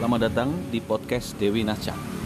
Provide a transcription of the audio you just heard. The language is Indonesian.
Selamat datang di podcast Dewi Nacang.